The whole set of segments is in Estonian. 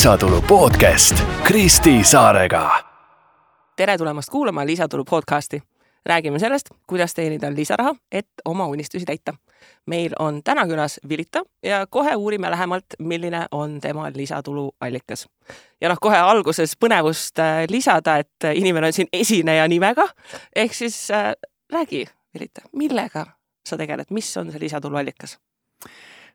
lisatulu podcast Kristi Saarega. tere tulemast kuulama Lisatulu podcasti. räägime sellest, kuidas teenida lisaraha, et oma unistusi täita. meil on täna külas Vilita ja kohe uurime lähemalt, milline on tema lisatulu allikas. ja noh, kohe alguses põnevust äh, lisada, et inimene on siin esineja nimega. ehk siis äh, räägi, Vilita, millega sa tegeled, mis on see lisatulu allikas?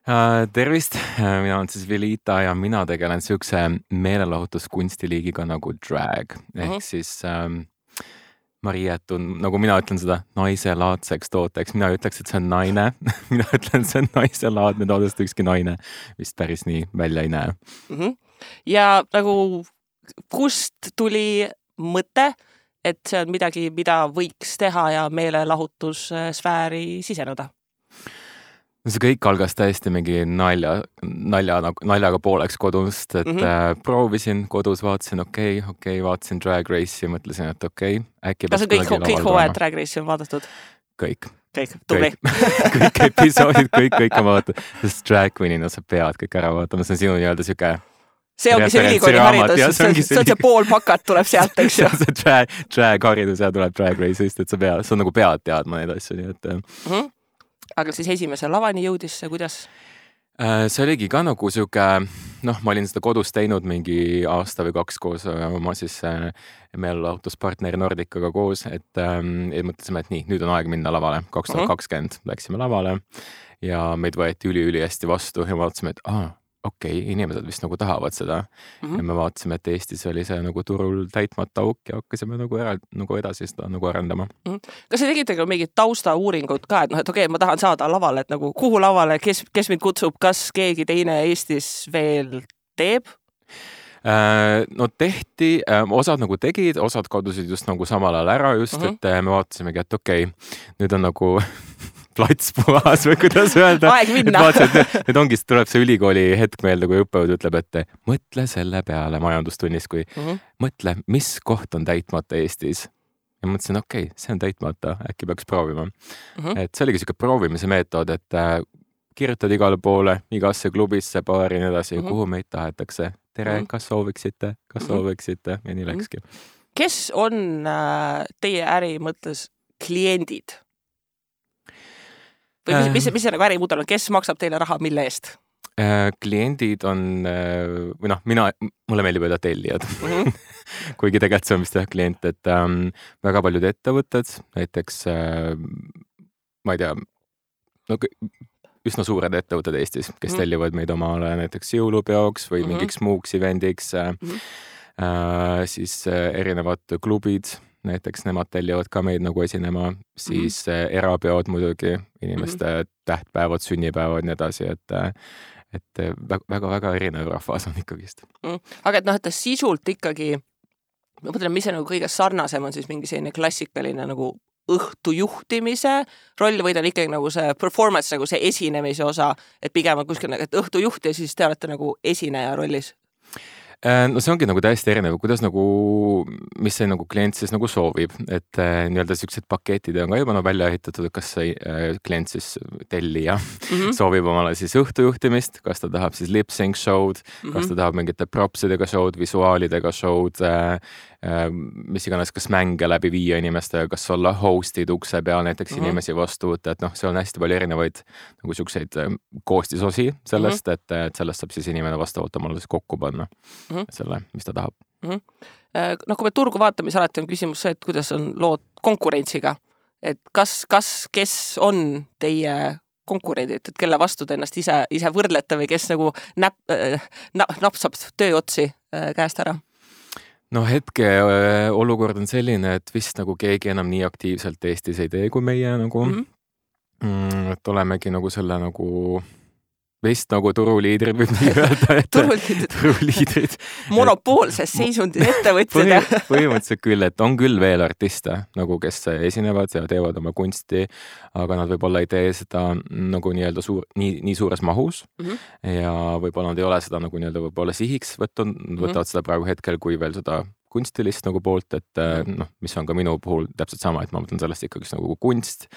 Uh, tervist, mina olen siis Velita ja mina tegelen siukse meelelahutuskunstiliigiga nagu drag ehk uh -huh. siis ähm, ma riietun, nagu mina ütlen seda naiselaadseks tooteks, mina ei ütleks, et see on naine mina ütlen, see on naiselaadne toode, sest ükski naine vist päris nii välja ei näe uh. -huh. ja nagu kust tuli mõte, et see on midagi, mida võiks teha ja meelelahutussfääri siseneda? No see kõik algas täiesti mingi nalja, nalja, nagu naljaga pooleks kodust, et mm -hmm. äh, proovisin kodus, vaatasin, okei okay,, okei okay,, vaatasin Drag Race'i, mõtlesin, et okei okay,, äkki. kas kõik, kõik hooajad Drag Race'i on vaadatud? kõik. kõik, tubli. kõik episoodid, kõik, kõik on vaadatud, sest drag queen'ina sa pead kõik ära vaatama, see on sinu nii-öelda sihuke see ongi see ülikooli haridus, see on see, see pool pakat tuleb sealt, eks ju. see drag, drag haridus ja tuleb drag race'ist, et sa pead, sa nagu pead teadma neid asju, nii et mm. -hmm aga siis esimese lavani jõudis see, kuidas? Äh, see oligi ka nagu sihuke, noh, ma olin seda kodus teinud mingi aasta või kaks koos oma siis äh, meelelahutuspartneri Nordicaga koos, et ähm, mõtlesime, et nii, nüüd on aeg minna lavale, kaks tuhat kakskümmend läksime lavale ja meid võeti üliülihästi vastu ja vaatasime, et aa okei okay,, inimesed vist nagu tahavad seda mm. -hmm. ja me vaatasime, et Eestis oli see nagu turul täitmata auk ja hakkasime nagu ära, nagu edasi seda nagu arendama mm. -hmm. kas te tegite ka mingit taustauuringut ka, et noh, et okei okay,, ma tahan saada lavale, et nagu kuhu lavale, kes, kes mind kutsub, kas keegi teine Eestis veel teeb? Äh, no tehti, äh, osad nagu tegid, osad kadusid just nagu samal ajal ära just uh, -huh. et äh, me vaatasimegi, et okei okay,, nüüd on nagu plats puhas või kuidas öelda. aeg minna. nüüd ongi, tuleb see ülikooli hetk meelde, kui õppejõud ütleb, et mõtle selle peale majandustunnis, kui mm -hmm. mõtle, mis koht on täitmata Eestis. ja mõtlesin, okei okay,, see on täitmata, äkki peaks proovima mm. -hmm. et see oligi sihuke proovimise meetod, et äh, kirjutad igale poole, igasse klubisse, baari ja nii edasi mm, -hmm. kuhu meid tahetakse. tere mm, -hmm. kas sooviksite, kas mm -hmm. sooviksite ja nii mhm. läkski. kes on äh, teie äri mõttes kliendid? Või mis, mis, mis see nagu ärimudel on, kes maksab teile raha, mille eest? Äh, kliendid on äh, või noh, mina, mulle meeldib öelda tellijad mm. -hmm. kuigi tegelikult see on vist jah klient, et ähm, väga paljud ettevõtted, näiteks äh, ma ei tea, no üsna suured ettevõtted Eestis, kes mm tellivad meid omale näiteks jõulupeoks või mm -hmm. mingiks muuks event'iks äh, mm. -hmm. Äh, siis äh, erinevad klubid näiteks nemad tellivad ka meid nagu esinema, siis mm -hmm. erapeod muidugi, inimeste mm -hmm. tähtpäevad, sünnipäevad, nii edasi, et et väga-väga erinev rahvas on ikkagist mm.. aga et noh, et ta sisult ikkagi, ma mõtlen, mis see nagu kõige sarnasem on siis mingi selline klassikaline nagu õhtu juhtimise roll või ta on ikkagi nagu see performance, nagu see esinemise osa, et pigem on kuskil, et õhtujuht ja siis te olete nagu esineja rollis no see ongi nagu täiesti erinev, kuidas nagu, mis see nagu klient siis nagu soovib, et äh, nii-öelda siuksed paketid on ka juba no välja ehitatud, et kas see äh, klient siis, tellija mm -hmm. soovib omale siis õhtujuhtimist, kas ta tahab siis lip-sync show'd mm, -hmm. kas mhm. ta tahab mingite propsidega show'd, visuaalidega show'd äh,, äh, mis iganes, kas mänge läbi viia inimestega, kas olla host'id ukse peal näiteks mm -hmm. inimesi vastu võtta, et noh, seal on hästi palju erinevaid nagu siukseid koostisosi sellest mm, -hmm. et, et sellest saab siis inimene vastavalt omale siis kokku panna mm -hmm. selle, mis ta tahab mm. -hmm. noh, kui me turgu vaatame, siis alati on küsimus see, et kuidas on lood konkurentsiga. et kas, kas, kes on teie konkurendid, et kelle vastu te ennast ise, ise võrdlete või kes nagu näp- äh,, napsab tööotsi äh, käest ära? No hetke olukord on selline, et vist nagu keegi enam nii aktiivselt Eestis ei tee kui meie nagu mhm. mm. -hmm. et olemegi nagu selle nagu vist nagu turuliidrid võib nii öelda turuliidrid turuliidrid monopoolses seisundis ettevõtjad Põhi, põhimõtteliselt küll, et on küll veel artiste nagu, kes esinevad ja teevad oma kunsti, aga nad võib-olla ei tee seda nagu nii-öelda suur, nii, nii suures mahus mm. -hmm. ja võib-olla nad ei ole seda nagu nii-öelda võib-olla sihiks võtnud, mhm. võtavad mm -hmm. seda praegu hetkel kui veel seda kunstilist nagu poolt, et mhm. noh, mis on ka minu puhul täpselt sama, et ma mõtlen sellest ikkagist nagu kunst,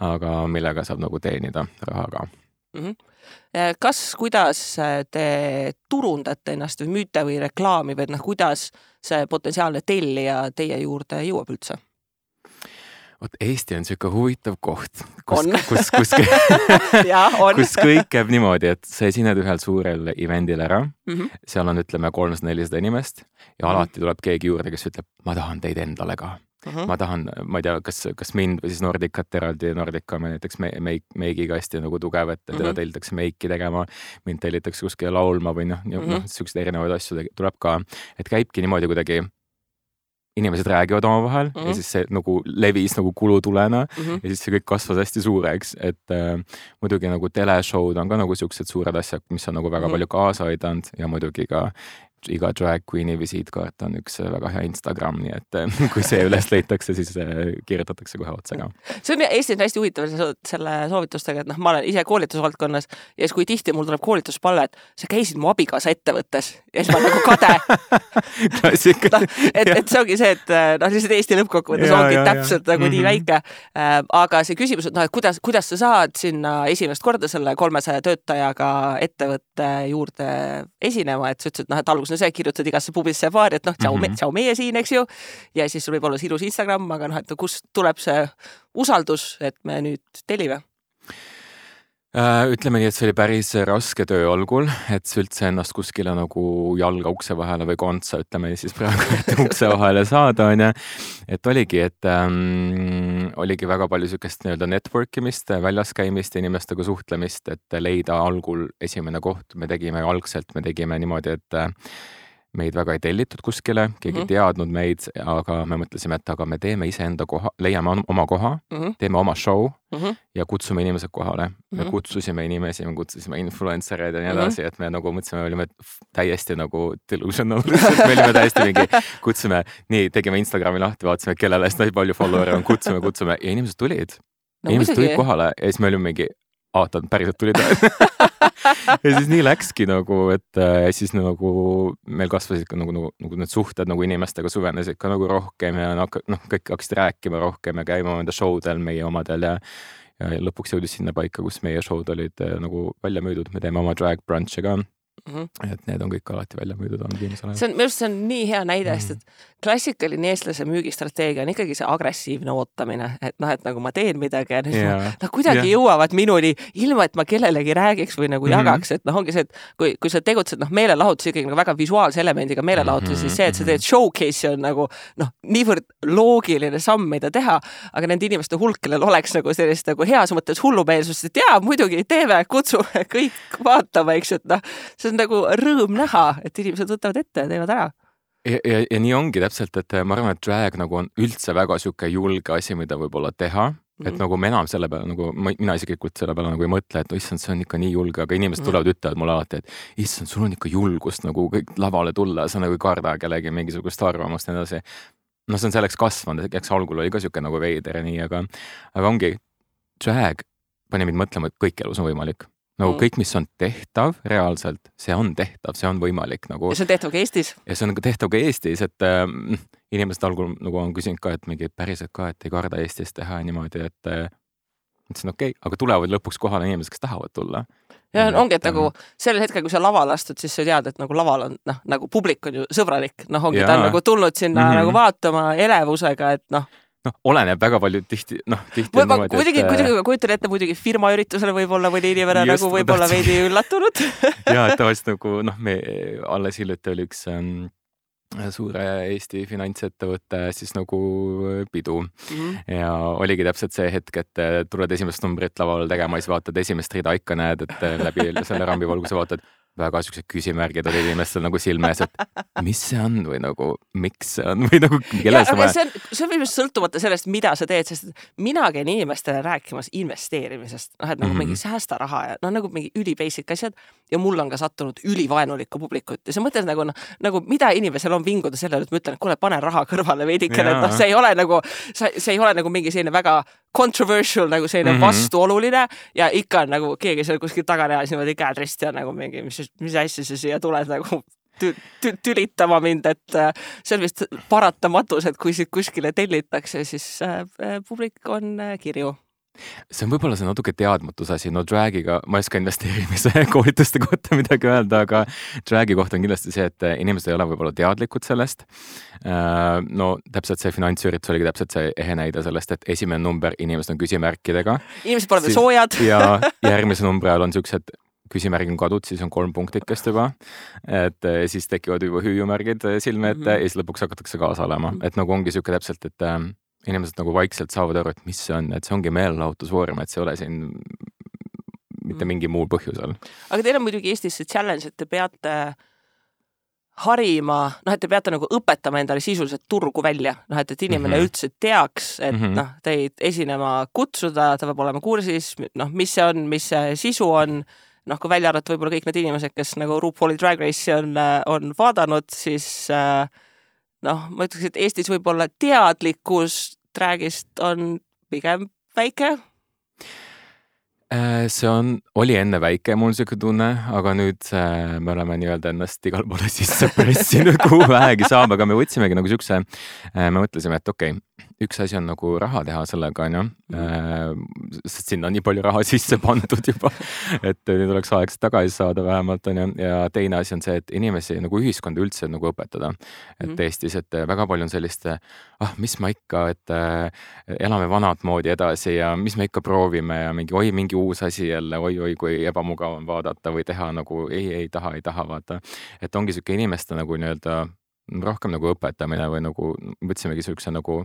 aga millega saab nagu teenida raha ka mm. -hmm. kas, kuidas te turundate ennast või müüte või reklaami või noh, kuidas see potentsiaalne tellija teie juurde jõuab üldse? vot Eesti on niisugune huvitav koht, kus, kus, kus, kus kõik käib niimoodi, et sa esined ühel suurel event'il ära mm, -hmm. seal on, ütleme, kolmsada-nelisada inimest ja mhm. alati tuleb keegi juurde, kes ütleb, ma tahan teid endale ka Uh -huh. ma tahan, ma ei tea, kas, kas mind või siis Nordicat eraldi, Nordica on näiteks me, meik, meigiga hästi nagu tugev, et teda uh -huh. tellitakse meiki tegema, mind tellitakse kuskile laulma või noh, noh, siukseid erinevaid asju tuleb ka, et käibki niimoodi kuidagi inimesed räägivad omavahel mm -hmm. ja mhm. siis see nagu levis nagu kulutulena mm -hmm. ja siis see kõik kasvas hästi suureks, et äh, muidugi nagu teleshow'd on ka nagu siuksed suured asjad, mis on nagu väga mm -hmm. palju kaasa aidanud ja muidugi ka iga drag queen'i visiitkaart on üks väga hea Instagram, nii et eh, kui see üles leitakse, siis eh, kirjutatakse kohe otsa ka. see on Eestis on hästi huvitav selle soovitustega, et noh, ma olen ise koolitusvaldkonnas ja siis, kui tihti mul tuleb koolituspalve, et sa käisid mu abikaasa ettevõttes ja siis ma olen nagu kade klassika no,. et, et see ongi see, et noh, lihtsalt Eesti lõppkokkuvõttes ongi ja, täpselt ja. nagu mm -hmm. nii mhm. väike äh,. aga see küsimus, et noh, et kuidas, kuidas sa saad sinna esimest korda selle kolmesaja töötajaga ettevõtte juurde esinema, et sa ütlesid, noh, et alguses no see, kirjutad igasse pubisse ja baari, et noh, tšau mm, -hmm. tšau meie siin, eks ju. ja siis sul võib olla see ilus Instagram, aga noh, et kust tuleb see usaldus, et me nüüd tellime äh, ütleme nii, et see oli päris raske töö algul, et üldse ennast kuskile nagu jalga ukse vahele või kontsa, ütleme siis praegu, et ukse vahele saada, onju. et oligi, et ähm, oligi väga palju sihukest nii-öelda network imist, väljas käimist, inimestega suhtlemist, et leida algul esimene koht, me tegime algselt, me tegime niimoodi, et äh, meid väga ei tellitud kuskile, keegi mm -hmm. ei teadnud meid, aga me mõtlesime, et aga me teeme iseenda koha, leiame oma koha mm, -hmm. teeme oma show mm -hmm. ja kutsume inimesed kohale mm. -hmm. me mhm. kutsusime inimesi, me kutsusime influencer eid ja nii mhm. edasi mm, -hmm. et me nagu mõtlesime, me olime täiesti nagu delusional me olime täiesti mingi, kutsume, nii, tegime Instagrami lahti, vaatasime, kellel hästi palju follower'e on, kutsume, kutsume ja inimesed tulid no,. inimesed tulid kohale ja siis me olime mingi, oota, päriselt tulid ja siis nii läkski nagu, et äh, siis nagu meil kasvasid ka nagu, nagu, nagu need suhted nagu inimestega süvenesid ka nagu rohkem ja noh, kõik hakkasid rääkima rohkem ja käima enda show del, meie omadel ja ja lõpuks jõudis sinna paika, kus meie show'd olid äh, nagu välja müüdud, me teeme oma drag brunch'e ka mm. -hmm. et need on kõik alati välja müüdud olnud viimasel ajal. see on, minu arust see on nii hea näide mm, -hmm. sest et klassikaline eestlase müügistrateegia on ikkagi see agressiivne ootamine, et noh, et nagu ma teen midagi ja nüüd yeah. nad noh, kuidagi yeah. jõuavad minuni ilma, et ma kellelegi räägiks või nagu mm -hmm. jagaks, et noh, ongi see, et kui, kui sa tegutsed noh, meelelahutus ikkagi nagu väga visuaalse elemendiga meelelahutus mm, -hmm. siis see, et sa teed showcase'i on nagu noh, niivõrd loogiline samm, mida teha, aga nende inimeste hulk, kellel oleks nagu sellist nagu heas mõttes hullumeelsust, et jaa, muidugi teeme, kutsume kõik vaatama, eks ju, et noh, see on nagu rõõm näha, et inimesed võtavad ette ja teevad ära ja, ja, ja nii ongi täpselt, et ma arvan, et drag nagu on üldse väga sihuke julge asi, mida võib-olla teha Mm -hmm. et mhm. nagu ma enam selle peale nagu mina isiklikult selle peale nagu ei mõtle, et no issand, see on ikka nii julge, aga inimesed mm -hmm. tulevad, ütlevad mulle alati, et issand, sul on ikka julgust nagu kõik lavale tulla, sa nagu ei karda kellegi mingisugust arvamust ja nii edasi. noh, see on selleks kasvanud, eks algul oli ka sihuke nagu veider ja nii, aga, aga ongi, drag pani mind mõtlema, et kõik elus on võimalik nagu mm. kõik, mis on tehtav reaalselt, see on tehtav, see on võimalik nagu. ja see on tehtav ka Eestis. ja see on tehtav ka Eestis, et äh, inimesed algul nagu on küsinud ka, et mingi päriselt ka, et ei karda Eestis teha niimoodi, et äh, ütlesin okei okay,, aga tulevad lõpuks kohale inimesed, kes tahavad tulla. ja ongi, et nagu ähm, sellel hetkel, kui sa lavale astud, siis sa tead, et nagu laval on noh, nagu publik on ju sõbralik, noh, ongi, ta on nagu tulnud sinna mm -hmm. nagu vaatama elevusega, et noh noh, oleneb väga palju tihti, noh tihti on niimoodi, et. muidugi, kuidagi ma kujutan ette, muidugi firma üritusel võib-olla mõni inimene just, nagu võib-olla veidi üllatunud ja, et tavaliselt nagu noh, me alles hiljuti oli üks ähm, suure Eesti finantsettevõtte siis nagu pidu mm -hmm. ja oligi täpselt see hetk, et tuled esimest numbrit laval tegema, siis vaatad esimest rida ikka näed, et läbi selle rambivalguse vaatad väga siuksed küsimärgid olid inimestel nagu silme ees, et mis see on või nagu miks see on või nagu kellele seda vaja. see on, see on meelest sõltumata sellest, mida sa teed, sest mina käin inimestele rääkimas investeerimisest, noh, et nagu mm -hmm. mingi säästa raha ja noh, nagu mingi üli basic asjad ja mul on ka sattunud ülivaenulikku publikut ja sa mõtled nagu noh, nagu mida inimesel on vinguda sellele, et ma ütlen, et kuule, pane raha kõrvale veidikene, et noh, see ei ole nagu, see ei ole nagu mingi selline väga controversial nagu selline mm -hmm. vastuoluline ja ikka on nagu keegi seal kuskil tagareas niimoodi käed risti ja nagu mingi, mis, mis asja sa siia tuled nagu tü, tü, tülitama mind, et äh, see on vist paratamatus, et kui sind kuskile tellitakse, siis äh, publik on äh, kirju see on võib-olla see natuke teadmatuse asi, no drag'iga, ma ei oska investeerimise koolituste kohta midagi öelda, aga drag'i kohta on kindlasti see, et inimesed ei ole võib-olla teadlikud sellest. Äh, no täpselt see finantsüritus oligi täpselt see ehe näide sellest, et esimene number, inimesed on küsimärkidega. inimesed pole veel soojad. ja järgmise numbri ajal on siuksed küsimärg on kadud, siis on kolm punktikest juba. et siis tekivad juba hüüumärgid silme ette mm -hmm. ja siis lõpuks hakatakse kaasa olema, et nagu ongi sihuke täpselt, et inimesed nagu vaikselt saavad aru, et mis see on, et see ongi meelelahutusvorm, et see ei ole siin mitte mm. mingil muul põhjusel. aga teil on muidugi Eestis see challenge, et te peate harima, noh, et te peate nagu õpetama endale sisuliselt turgu välja, noh, et, et inimene mm -hmm. üldse teaks, et mm -hmm. noh, teid esinema kutsuda, ta peab olema kursis, noh, mis see on, mis see sisu on, noh, kui välja arvata võib-olla kõik need inimesed, kes nagu RuPauli Drag Race'i on, on vaadanud, siis äh, noh, ma ütleks, et Eestis võib-olla teadlikkus dragist on pigem väike. Äh, see on, oli enne väike, mul on siuke tunne, aga nüüd äh, me oleme nii-öelda ennast igale poole sisse pressinud, kuhu vähegi saab, aga me võtsimegi nagu siukse, äh, me mõtlesime, et okei okay,, üks asi on nagu raha teha sellega, onju. Mhm. sest sinna on nii palju raha sisse pandud juba, et nüüd oleks aeg see tagasi saada vähemalt, onju. ja teine asi on see, et inimesi nagu ühiskonda üldse nagu õpetada. et mm -hmm. Eestis, et väga palju on sellist, ah, mis ma ikka, et äh, elame vanat moodi edasi ja mis me ikka proovime ja mingi oi, mingi uus asi jälle oi,, oi-oi, kui ebamugav on vaadata või teha nagu ei, ei taha, ei taha, vaata. et ongi sihuke inimeste nagu nii-öelda rohkem nagu õpetamine või nagu võtsimegi siukse nagu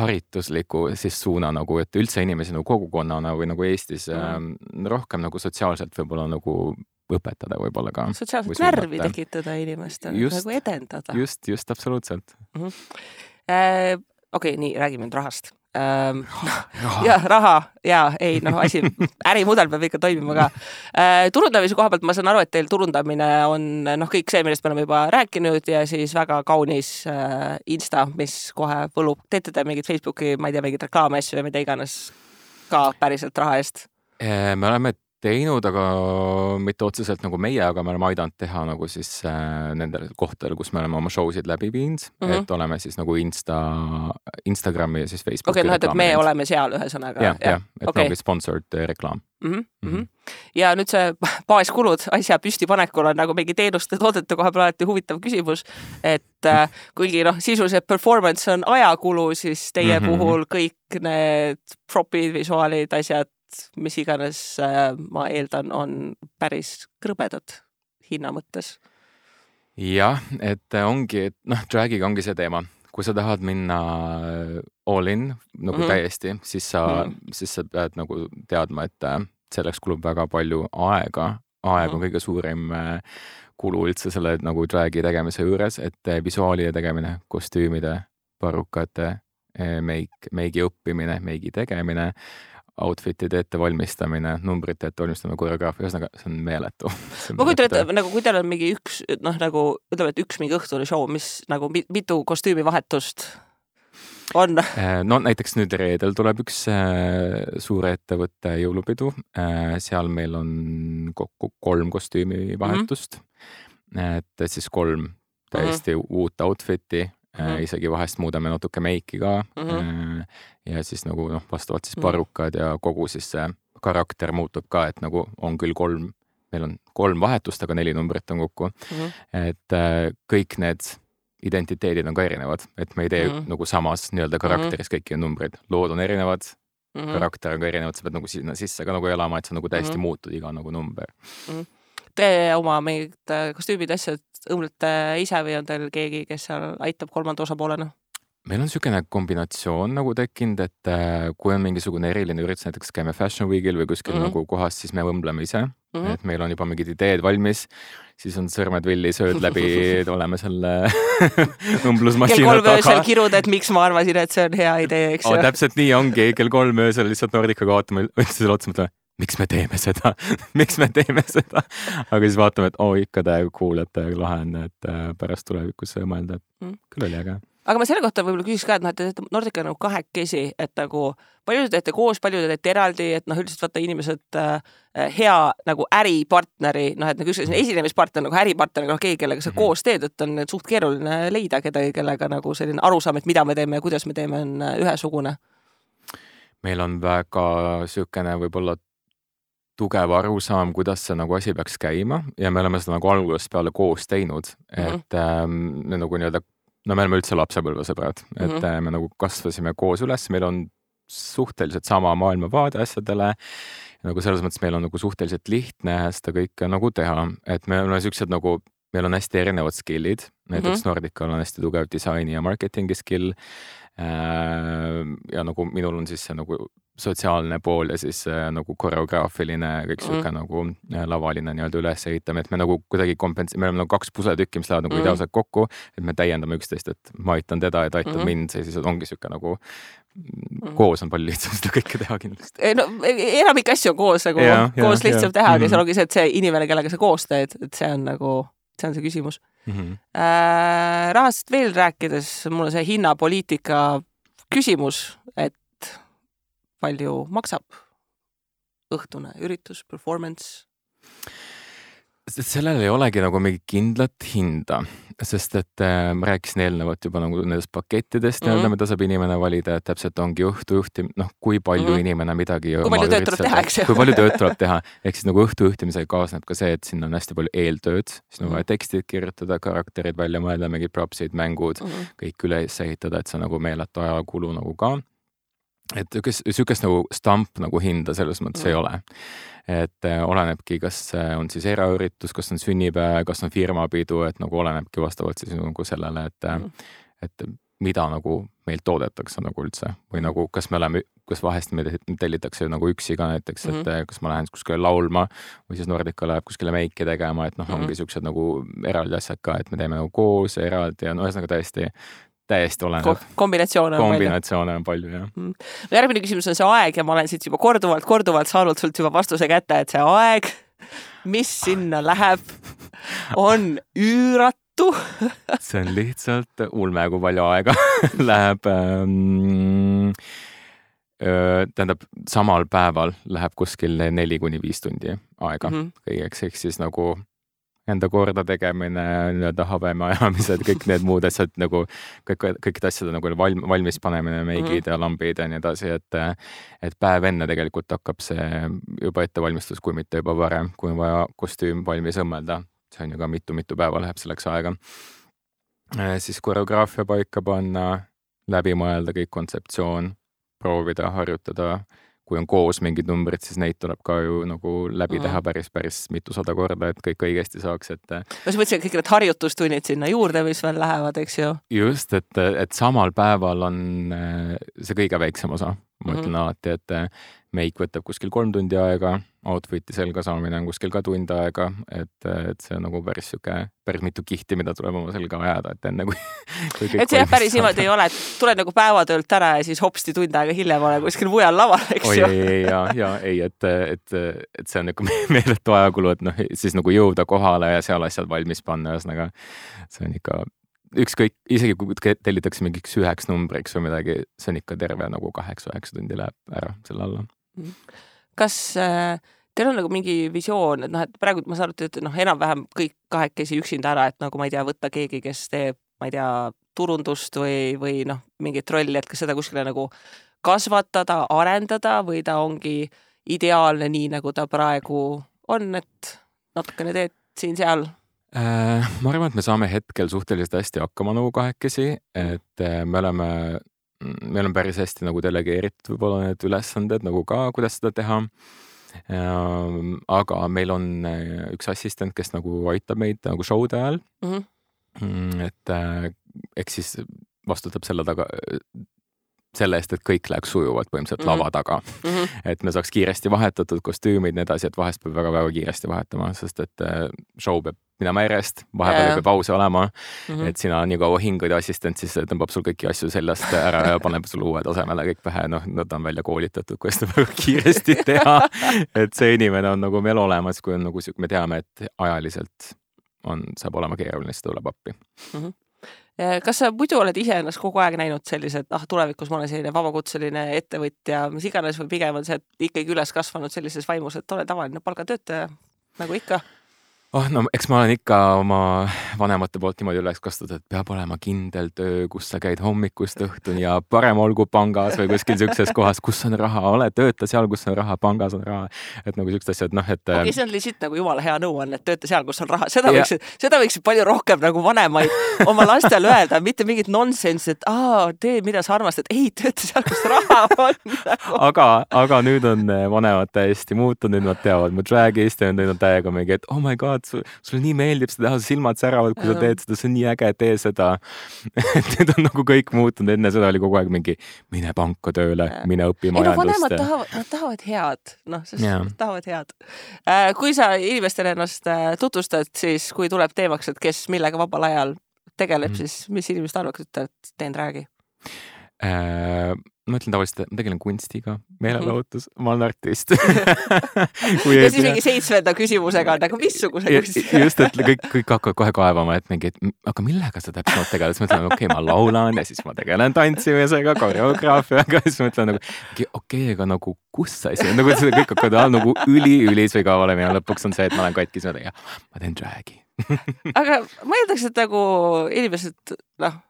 haritusliku siis suuna nagu, et üldse inimesi nagu kogukonnana või nagu Eestis mm. äh, rohkem nagu sotsiaalselt võib-olla nagu õpetada võib-olla ka. sotsiaalset närvi tekitada inimestele, nagu edendada. just, just absoluutselt mm. -hmm. Äh, okei okay,, nii, räägime nüüd rahast ähm,. ja raha ja ei noh, asi, ärimudel peab ikka toimima ka äh,. turundamise koha pealt ma saan aru, et teil turundamine on noh, kõik see, millest me oleme juba rääkinud ja siis väga kaunis äh, Insta, mis kohe võlub. teete te mingit Facebooki, ma ei tea, mingeid reklaamiasju ja mida iganes ka päriselt raha eest? Äh, me oleme teinud, aga mitte otseselt nagu meie, aga me oleme aidanud teha nagu siis äh, nendel kohtadel, kus me oleme oma show sid läbi viinud mm, -hmm. et oleme siis nagu Insta, Instagrami ja siis Facebooki. okei okay,, noh, et, me oleme seal ühesõnaga. jah, jah, et okay. ongi sponsored reklaam mm. -hmm. Mm -hmm. ja nüüd see baaskulud asja püstipanekul on nagu mingi teenuste, toodete koha peal alati huvitav küsimus, et äh, kuigi noh, sisuliselt performance on ajakulu, siis teie mm -hmm. puhul kõik need propid, visuaalid, asjad mis iganes äh, ma eeldan, on päris krõbedad hinna mõttes. jah, et ongi, et noh, drag'iga ongi see teema, kui sa tahad minna äh, all in nagu mm -hmm. täiesti, siis sa mm, -hmm. siis sa pead nagu teadma, et äh, selleks kulub väga palju aega. aeg on mm -hmm. kõige suurim kulu üldse selle nagu drag'i tegemise juures, et visuaalide tegemine, kostüümide, parukate, meik, meigi õppimine, meigi tegemine outfit'ide ettevalmistamine, numbrite ettevalmistamine, koreograafia, ühesõnaga see on meeletu. ma kujutan ette, nagu kui teil on mingi üks noh, nagu ütleme, et üks mingi õhtune show, mis nagu mitu kostüümivahetust on? Äh, no näiteks nüüd reedel tuleb üks äh, suure ettevõtte jõulupidu äh,. seal meil on kokku kolm kostüümivahetust mm. -hmm. et siis kolm täiesti mm -hmm. uut outfit'i mm, -hmm. isegi vahest muudame natuke meiki ka mm. -hmm. ja siis nagu noh, vastavalt siis mhm. parrukad ja kogu siis see karakter muutub ka, et nagu on küll kolm, meil on kolm vahetust, aga neli numbrit on kokku mm. -hmm. et äh, kõik need identiteedid on ka erinevad, et me ei tee mm -hmm. nagu samas nii-öelda karakteris mm -hmm. kõiki numbreid, lood on erinevad mm, -hmm. karakter on ka erinev, sa pead nagu sinna sisse ka nagu elama, et sa nagu täiesti mm -hmm. muutud iga nagu number mm. -hmm te oma mingid äh, kostüümid, asjad õmblete ise või on teil keegi, kes seal aitab kolmanda osapoolena? meil on niisugune kombinatsioon nagu tekkinud, et äh, kui on mingisugune eriline üritus, näiteks käime Fashion Weekil või kuskil mm -hmm. nagu kohas, siis me õmbleme ise mm. -hmm. et meil on juba mingid ideed valmis, siis on sõrmed villi, sööd läbi oleme selle õmblusmasina taga. kell kolm öösel kirud, et miks ma arvasin, et see on hea idee, eks ju oh,. täpselt nii ongi, kell kolm öösel lihtsalt Nordicaga vaatame, selle otsa, mõtleme miks me teeme seda miks me teeme seda? aga siis vaatame, et oo oh, ikka täiega cool, et täiega lahe on, et äh, pärast tulevikus mõelda, et mm. küll oli äge. aga ma selle kohta võib-olla küsiks ka, et noh, et te teete Nordica nagu kahekesi, et nagu palju te teete koos, palju te teete eraldi, et noh, üldiselt vaata inimesed äh, hea nagu äripartneri, noh, et nagu ükskõik esinemispartner nagu äripartner, noh keegi, kellega sa mm -hmm. koos teed, et on suht keeruline leida kedagi, kellega nagu selline arusaam, et mida me teeme ja kuidas me teeme, on äh, ühesugune meil on väga niisugune võib-olla tugev arusaam, kuidas see nagu asi peaks käima ja me oleme seda nagu algusest peale koos teinud, Mhm. et ähm, me nagu nii-öelda, no me oleme üldse lapsepõlvesõbrad, et Mhm. äh, me nagu kasvasime koos üles, meil on suhteliselt sama maailmavaade asjadele. nagu selles mõttes meil on nagu suhteliselt lihtne seda kõike nagu teha, et me oleme siuksed nagu, meil on hästi erinevad skill'id, näiteks Mhm. Nordical on hästi tugev disaini ja marketingi skill. ja nagu minul on siis see nagu sotsiaalne pool ja siis äh, nagu koreograafiline kõik Mhm. sihuke mm. nagu äh, lavaline nii-öelda ülesehitamine, et me nagu kuidagi kompens-, me oleme nagu kaks pusletükki, mis lähevad nagu Mhm. mm. ideaalselt kokku, et me täiendame üksteist, et ma aitan teda ja ta aitab mm Mhm. -hmm. mind ja siis ongi sihuke nagu mm. koos on palju lihtsam seda kõike teha kindlasti. Ei, no e- enamik asju on koos nagu Ja, ja, koos lihtsam ja. teha, aga Mhm. seal ongi see, et see inimene, kellega sa koos teed, et see on nagu, see on see küsimus Mm -hmm. äh,. rahast veel rääkides, mul on see hinnapoliitika küsimus, et palju maksab õhtune üritus, performance? Sest sellel ei olegi nagu mingit kindlat hinda, sest et äh, ma rääkisin eelnevalt juba nagu nendest pakettidest Mhm. nii-öelda, mida saab inimene valida, et täpselt ongi õhtujuhtim-, noh, kui palju mm. -hmm. inimene midagi. Kui palju tööd tuleb teha, eks ju. kui palju tööd tuleb teha, ehk siis nagu õhtujuhtimisega kaasneb ka see, et siin on hästi palju eeltööd, siis on Mhm. vaja tekstid kirjutada, karakterid välja mõelda, mingid propsid, mängud Mm -hmm. kõik üles ehitada, et see on nagu meeletu ajakulu nagu ka. Et niisugust, niisugust nagu stamp nagu hinda selles mõttes mm. ei Mm. ole. et äh, olenebki, kas see on siis eraüritus, kas on sünnipäev, kas on firmapidu, et nagu olenebki vastavalt siis nagu sellele, et Mm. mm., et mida nagu meilt toodetakse nagu üldse või nagu, kas me oleme, kas vahest me tellitakse nagu üksi ka näiteks, et Mhm. mm -hmm. kas ma lähen kuskile laulma või siis Nordica läheb kuskile meiki tegema, et noh, Mhm. ongi siuksed nagu eraldi asjad ka, et me teeme nagu koos eraldi ja no ühesõnaga täiesti täiesti oleneb. kombinatsioone on palju. kombinatsioone on palju, jah. järgmine küsimus on see aeg ja ma olen siit juba korduvalt, korduvalt saanud sult juba vastuse kätte, et see aeg, mis sinna läheb, on üüratu. see on lihtsalt ulme, kui palju aega läheb ähm, tähendab, samal päeval läheb kuskil neli kuni viis tundi aega mm. -hmm. kõigeks, ehk siis nagu enda korda tegemine, nii-öelda habeme ajamised, kõik need muud asjad nagu kõik, kõikide asjade nagu valm, valmis panemine, meigid -hmm. ja lambid ja nii edasi, et et päev enne tegelikult hakkab see juba ettevalmistus, kui mitte juba varem, kui on vaja kostüüm valmis õmmelda. see on ju ka mitu-mitu päeva läheb selleks aega. siis koreograafia paika panna, läbi mõelda kõik kontseptsioon, proovida, harjutada kui on koos mingid numbrid, siis neid tuleb ka ju nagu läbi teha päris, päris mitusada korda, et kõik õigesti saaks, et. ma just mõtlesin, et kõik need harjutustunnid sinna juurde, mis veel lähevad, eks ju. just, et, et samal päeval on see kõige väiksem osa, ma ütlen mm -hmm. alati, et meik võtab kuskil kolm tundi aega, outfit'i selga saamine on kuskil ka tund aega, et, et see on nagu päris sihuke, päris mitu kihti, mida tuleb oma selga ajada, et enne kui, kui et see jah, päris niimoodi ei ole, et tuled nagu päevatöölt ära ja siis hopsti tund aega hiljem olen kuskil mujal laval, eks oi, ju. ei, ja, ja ei, et, et, et see on niisugune meeletu ajakulu, et noh, siis nagu jõuda kohale ja seal asjad valmis panna, ühesõnaga see on ikka ükskõik, isegi kui tellitakse mingiks üheks numbriks või midagi, see on ikka terve nagu kaheksa-üheksa tundi läheb ära selle alla. kas äh, teil on nagu mingi visioon, et noh, et praegu ma saan aru, et te ütlete noh, enam-vähem kõik kahekesi üksinda ära, et nagu ma ei tea, võtta keegi, kes teeb, ma ei tea, turundust või, või noh, mingit rolli, et kas seda kuskile nagu kasvatada, arendada või ta ongi ideaalne nii, nagu ta praegu on, et natukene teed siin-seal ma arvan, et me saame hetkel suhteliselt hästi hakkama nagu kahekesi, et äh, me oleme, meil on päris hästi nagu delegeeritud võib-olla need ülesanded nagu ka, kuidas seda teha. aga meil on äh, üks assistent, kes nagu aitab meid nagu show'de ajal mm. -hmm. et äh, eks siis vastutab selle taga, selle eest, et kõik läheks sujuvalt põhimõtteliselt mm -hmm. lava taga Mm -hmm. et me saaks kiiresti vahetatud kostüümid, nii edasi, et vahest peab väga-väga kiiresti vahetama, sest et show peab minema järjest, vahepeal ei pea pause olema mm. -hmm. et sina nii kaua hingad ja assistent siis tõmbab sul kõiki asju seljast ära ja paneb sulle uued tasemele kõik pähe, noh, no ta on välja koolitatud, kuidas seda väga kiiresti teha. et see inimene on nagu meil olemas, kui on nagu sihuke, me teame, et ajaliselt on, saab olema keeruline, siis ta tuleb appi mm. -hmm kas sa muidu oled ise ennast kogu aeg näinud sellise, et ah, tulevikus ma olen selline vabakutseline ettevõtja, mis iganes või pigem on see, ikkagi üles kasvanud sellises vaimus, et olen tavaline palgatöötaja nagu ikka? Oh no eks ma olen ikka oma vanemate poolt niimoodi üles kasvatatud, et peab olema kindel töö, kus sa käid hommikust õhtuni ja parem olgu pangas või kuskil siukses kohas, kus on raha, ole, tööta seal, kus on raha, pangas on raha. et nagu siuksed asjad, noh, et. okei okay,, see on lihtsalt nagu jumala hea nõuanne, et tööta seal, kus on raha, seda võiksid, seda võiksid palju rohkem nagu vanemaid oma lastele öelda, mitte mingit nonsense, et aa, tee, mida sa armastad, ei, tööta seal, kus raha on aga, aga nüüd on vanemad täiesti muutunud, nüüd nad teavad mu drag'ist ja nüüd on täiega mingi, et oh my god, et sulle nii meeldib seda silmad säravad, kui sa teed seda, see on nii äge, tee seda et nüüd on nagu kõik muutunud, enne seda oli kogu aeg mingi mine panka tööle, mine õpi majandust. vanemad tahavad, nad tahavad head, noh, sest yeah. nad tahavad head. Äh, kui sa inimestele ennast äh, tutvustad, siis kui tuleb teemaks, et kes millega vabal ajal tegeleb mm, -hmm. siis mis inimesed arvavad, et teen räägi äh,? Ma ütlen tavaliselt, et ma tegelen kunstiga, meelelahutus -hmm. ma olen artist. Ja siis mingi seitsmenda küsimusega nagu missuguse kunstiga? just, et kõik, kõik hakkavad kohe kaevama, et mingi, et aga millega sa täpsemalt tegeled, siis ma ütlen, okei okay,, ma laulan ja siis ma tegelen tantsimisega, koreograafiaga, siis ma ütlen nagu okei okay,, aga nagu kus sa siis, nagu kõik hakkavad nagu üli-ülisügavale minema, lõpuks on see, et ma olen katkis, ma teen, drag'i. Aga ma eeldaks, et nagu inimesed, noh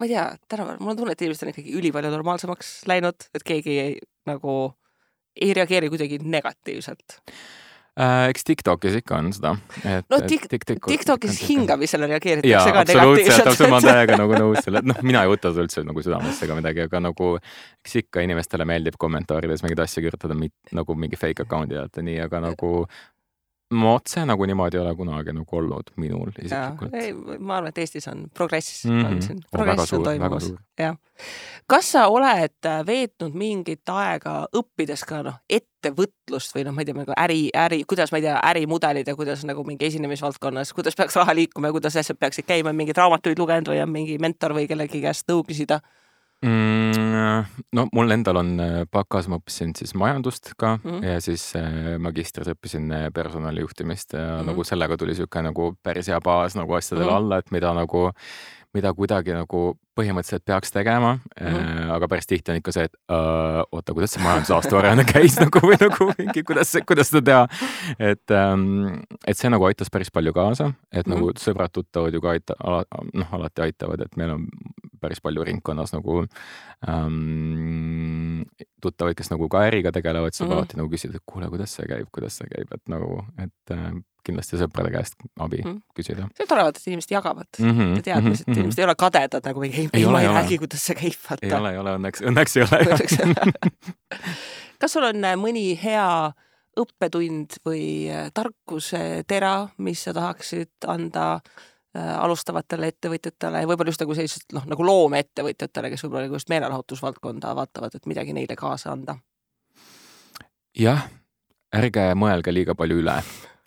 ma ei tea, tänapäeval mul on tunne, et inimesed on ikkagi ülipalju normaalsemaks läinud, et keegi ei, nagu ei reageeri kuidagi negatiivselt äh,. eks Tiktokis ikka on seda. no tik, TikTok, TikTokis hingamisele reageeritakse ka negatiivselt. absoluutselt, ma olen täiega nagu nõus selle, noh, mina ei võta seda üldse nagu südamesse ega midagi, aga nagu eks ikka inimestele meeldib kommentaarides mingeid asju kirjutada, nagu mingi fake account'i alt ja nii, aga nagu ma otse nagu niimoodi ei ole kunagi nagu olnud minul isiklikult. ma arvan, et Eestis on progress mm, -hmm. on siin, progress on toimumas, jah. kas sa oled äh, veetnud mingit aega õppides ka noh, ettevõtlust või noh, ma ei tea, nagu äri, äri, kuidas ma ei tea, ärimudelid ja kuidas nagu mingi esinemisvaldkonnas, kuidas peaks raha liikuma ja kuidas asjad peaksid käima, mingeid raamatuid lugenud või on mingi mentor või kellegi käest nõu küsida mm,? no mul endal on bakas, äh, ma õppisin siis majandust ka mm -hmm. ja siis äh, magistris õppisin äh, personalijuhtimist ja mm -hmm. nagu sellega tuli niisugune nagu päris hea baas nagu asjadele mm -hmm. alla, et mida nagu mida kuidagi nagu põhimõtteliselt peaks tegema mm, -hmm. aga päris tihti on ikka see, et öö, oota, kuidas see majandusaasta aruanne käis nagu või nagu mingi, kuidas, kuidas seda teha. et, ähm, et see nagu aitas päris palju kaasa, et mm -hmm. nagu sõbrad-tuttavad ju ka aita-, noh, alati aitavad, et meil on päris palju ringkonnas nagu ähm, tuttavaid, kes nagu ka äriga tegelevad, siis mm -hmm. alati nagu küsida, et kuule, kuidas see käib, kuidas see käib, et nagu, et äh, kindlasti sõprade käest abi mm küsida. see on tore et inimesed jagavad mm -hmm. teadmised mm, -hmm. inimesed ei ole kadedad nagu mingi, ei, ei, ma ei räägi, kuidas see käib, vaata. ei ole, ei ole, õnneks, õnneks ei ole. kas sul on äh, mõni hea õppetund või äh, tarkusetera, mis sa tahaksid anda äh, alustavatele ettevõtjatele ja võib-olla just nagu sellised noh, nagu loomeettevõtjatele, kes võib-olla nagu just meelelahutusvaldkonda vaatavad, et midagi neile kaasa anda? jah, ärge mõelge liiga palju üle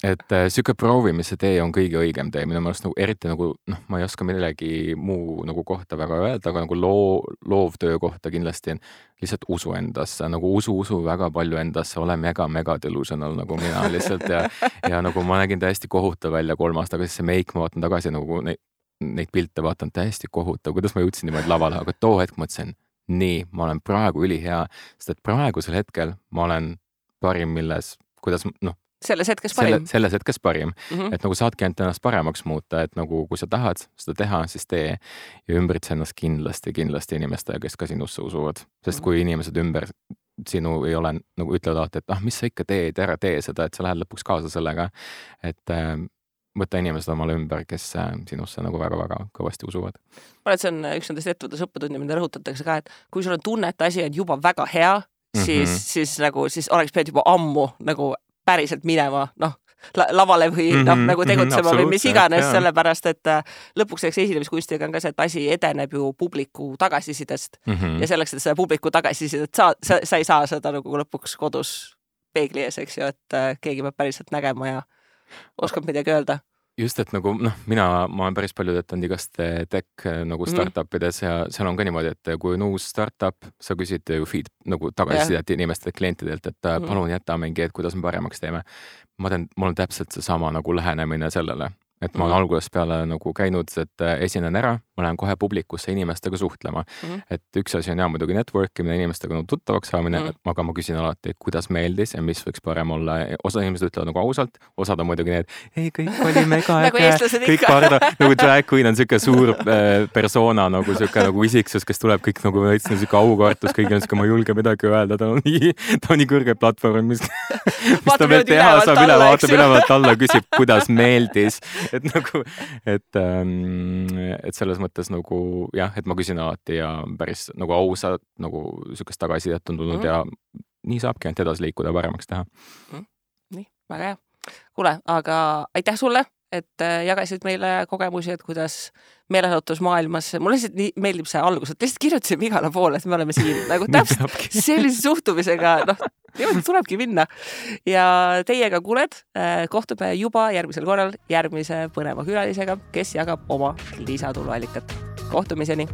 et äh, sihuke proovimise tee on kõige õigem tee. Minu meelest nagu eriti nagu noh, ma ei oska millegi muu nagu kohta väga öelda, aga nagu loo, loovtöö kohta kindlasti lihtsalt usu endasse, nagu usu, usu väga palju endasse, ole mega-mega delusional nagu mina lihtsalt. Ja ja nagu ma nägin täiesti kohutav välja kolm aastat tagasi, see meik, ma vaatan tagasi nagu neid, neid pilte vaatan täiesti kohutav, kuidas ma jõudsin niimoodi lavale, aga too hetk mõtlesin, nii, ma olen praegu ülihea, sest et praegusel hetkel ma olen parim, milles, kuidas noh selles hetkes parim. selle, selles hetkes parim mm, -hmm. et nagu saadki ainult ennast paremaks muuta, et nagu kui sa tahad seda teha, siis tee ja ümbritse ennast kindlasti, kindlasti inimestega, kes ka sinusse usuvad, sest mm -hmm. kui inimesed ümber sinu ei ole nagu ütlevad alati, et ah, mis sa ikka teed, ära tee seda, et sa lähed lõpuks kaasa sellega. et äh, võtta inimesed omale ümber, kes äh, sinusse nagu väga-väga kõvasti usuvad. ma arvan, et see on üks nendest ettevõttes õppetunni, mida rõhutatakse ka, et kui sul on tunne, et asi on juba väga hea, siis mm, -hmm. siis nagu, siis oleks pidanud juba ammu nagu päriselt minema, noh, lavale või mm -hmm, noh, nagu mhm, tegutsema mm -hmm, või mis iganes, sellepärast et äh, lõpuks eks esinemiskunstiga on ka see, et asi edeneb ju publiku tagasisidest. Mm -hmm. ja selleks, et seda publiku tagasisidet saa, sa, sa ei saa seda nagu lõpuks kodus peegli ees, eks ju, et äh, keegi peab päriselt nägema ja oskab midagi öelda just, et nagu noh, mina, ma olen päris palju töötanud igast tech nagu mhm. startup ides ja seal on ka niimoodi, et kui on uus startup, sa küsid ju feed nagu tagasisidet inimestelt, klientidelt, et mm. palun jäta mingi, et kuidas me paremaks teeme. ma teen, mul on täpselt seesama nagu lähenemine sellele, et ma olen mm. algusest peale nagu käinud, et esinen ära, ma lähen kohe publikusse inimestega suhtlema mm. -hmm. et üks asi on jah muidugi network imine, inimestega nagu tuttavaks saamine mm. -hmm. aga ma küsin alati, kuidas meeldis ja mis võiks parem olla. osa inimesed ütlevad nagu ausalt, osad on muidugi need, ei kõik oli mega Nagu äge kõik karda, nagu drag queen on sihuke suur äh, persona nagu sihuke nagu isiksus, kes tuleb kõik nagu veits sihuke aukartus, kõigil on sihuke, ma ei julge midagi öelda, ta on nii, ta on nii kõrgel platvormil, mis, mis ta veel teha saab, üle vaatab ülevalt alla, küsib, kuidas meeldis. et nagu, et ähm,, et selles mõttes nagu jah, et ma küsin alati ja päris nagu ausalt nagu sihukest tagasisidet on tulnud Mhm. ja nii saabki ainult edasi liikuda, paremaks teha. nii, väga hea. kuule, aga aitäh sulle, et äh, jagasid meile kogemusi, et kuidas meelelahutusmaailmas, mulle lihtsalt nii meeldib see algus, et lihtsalt kirjutasime igale poole, et me oleme siin nagu täpselt sellise suhtumisega, noh, niimoodi tulebki minna. ja teiega, kuuled, kohtume juba järgmisel korral järgmise põneva külalisega, kes jagab oma lisatuluallikat. kohtumiseni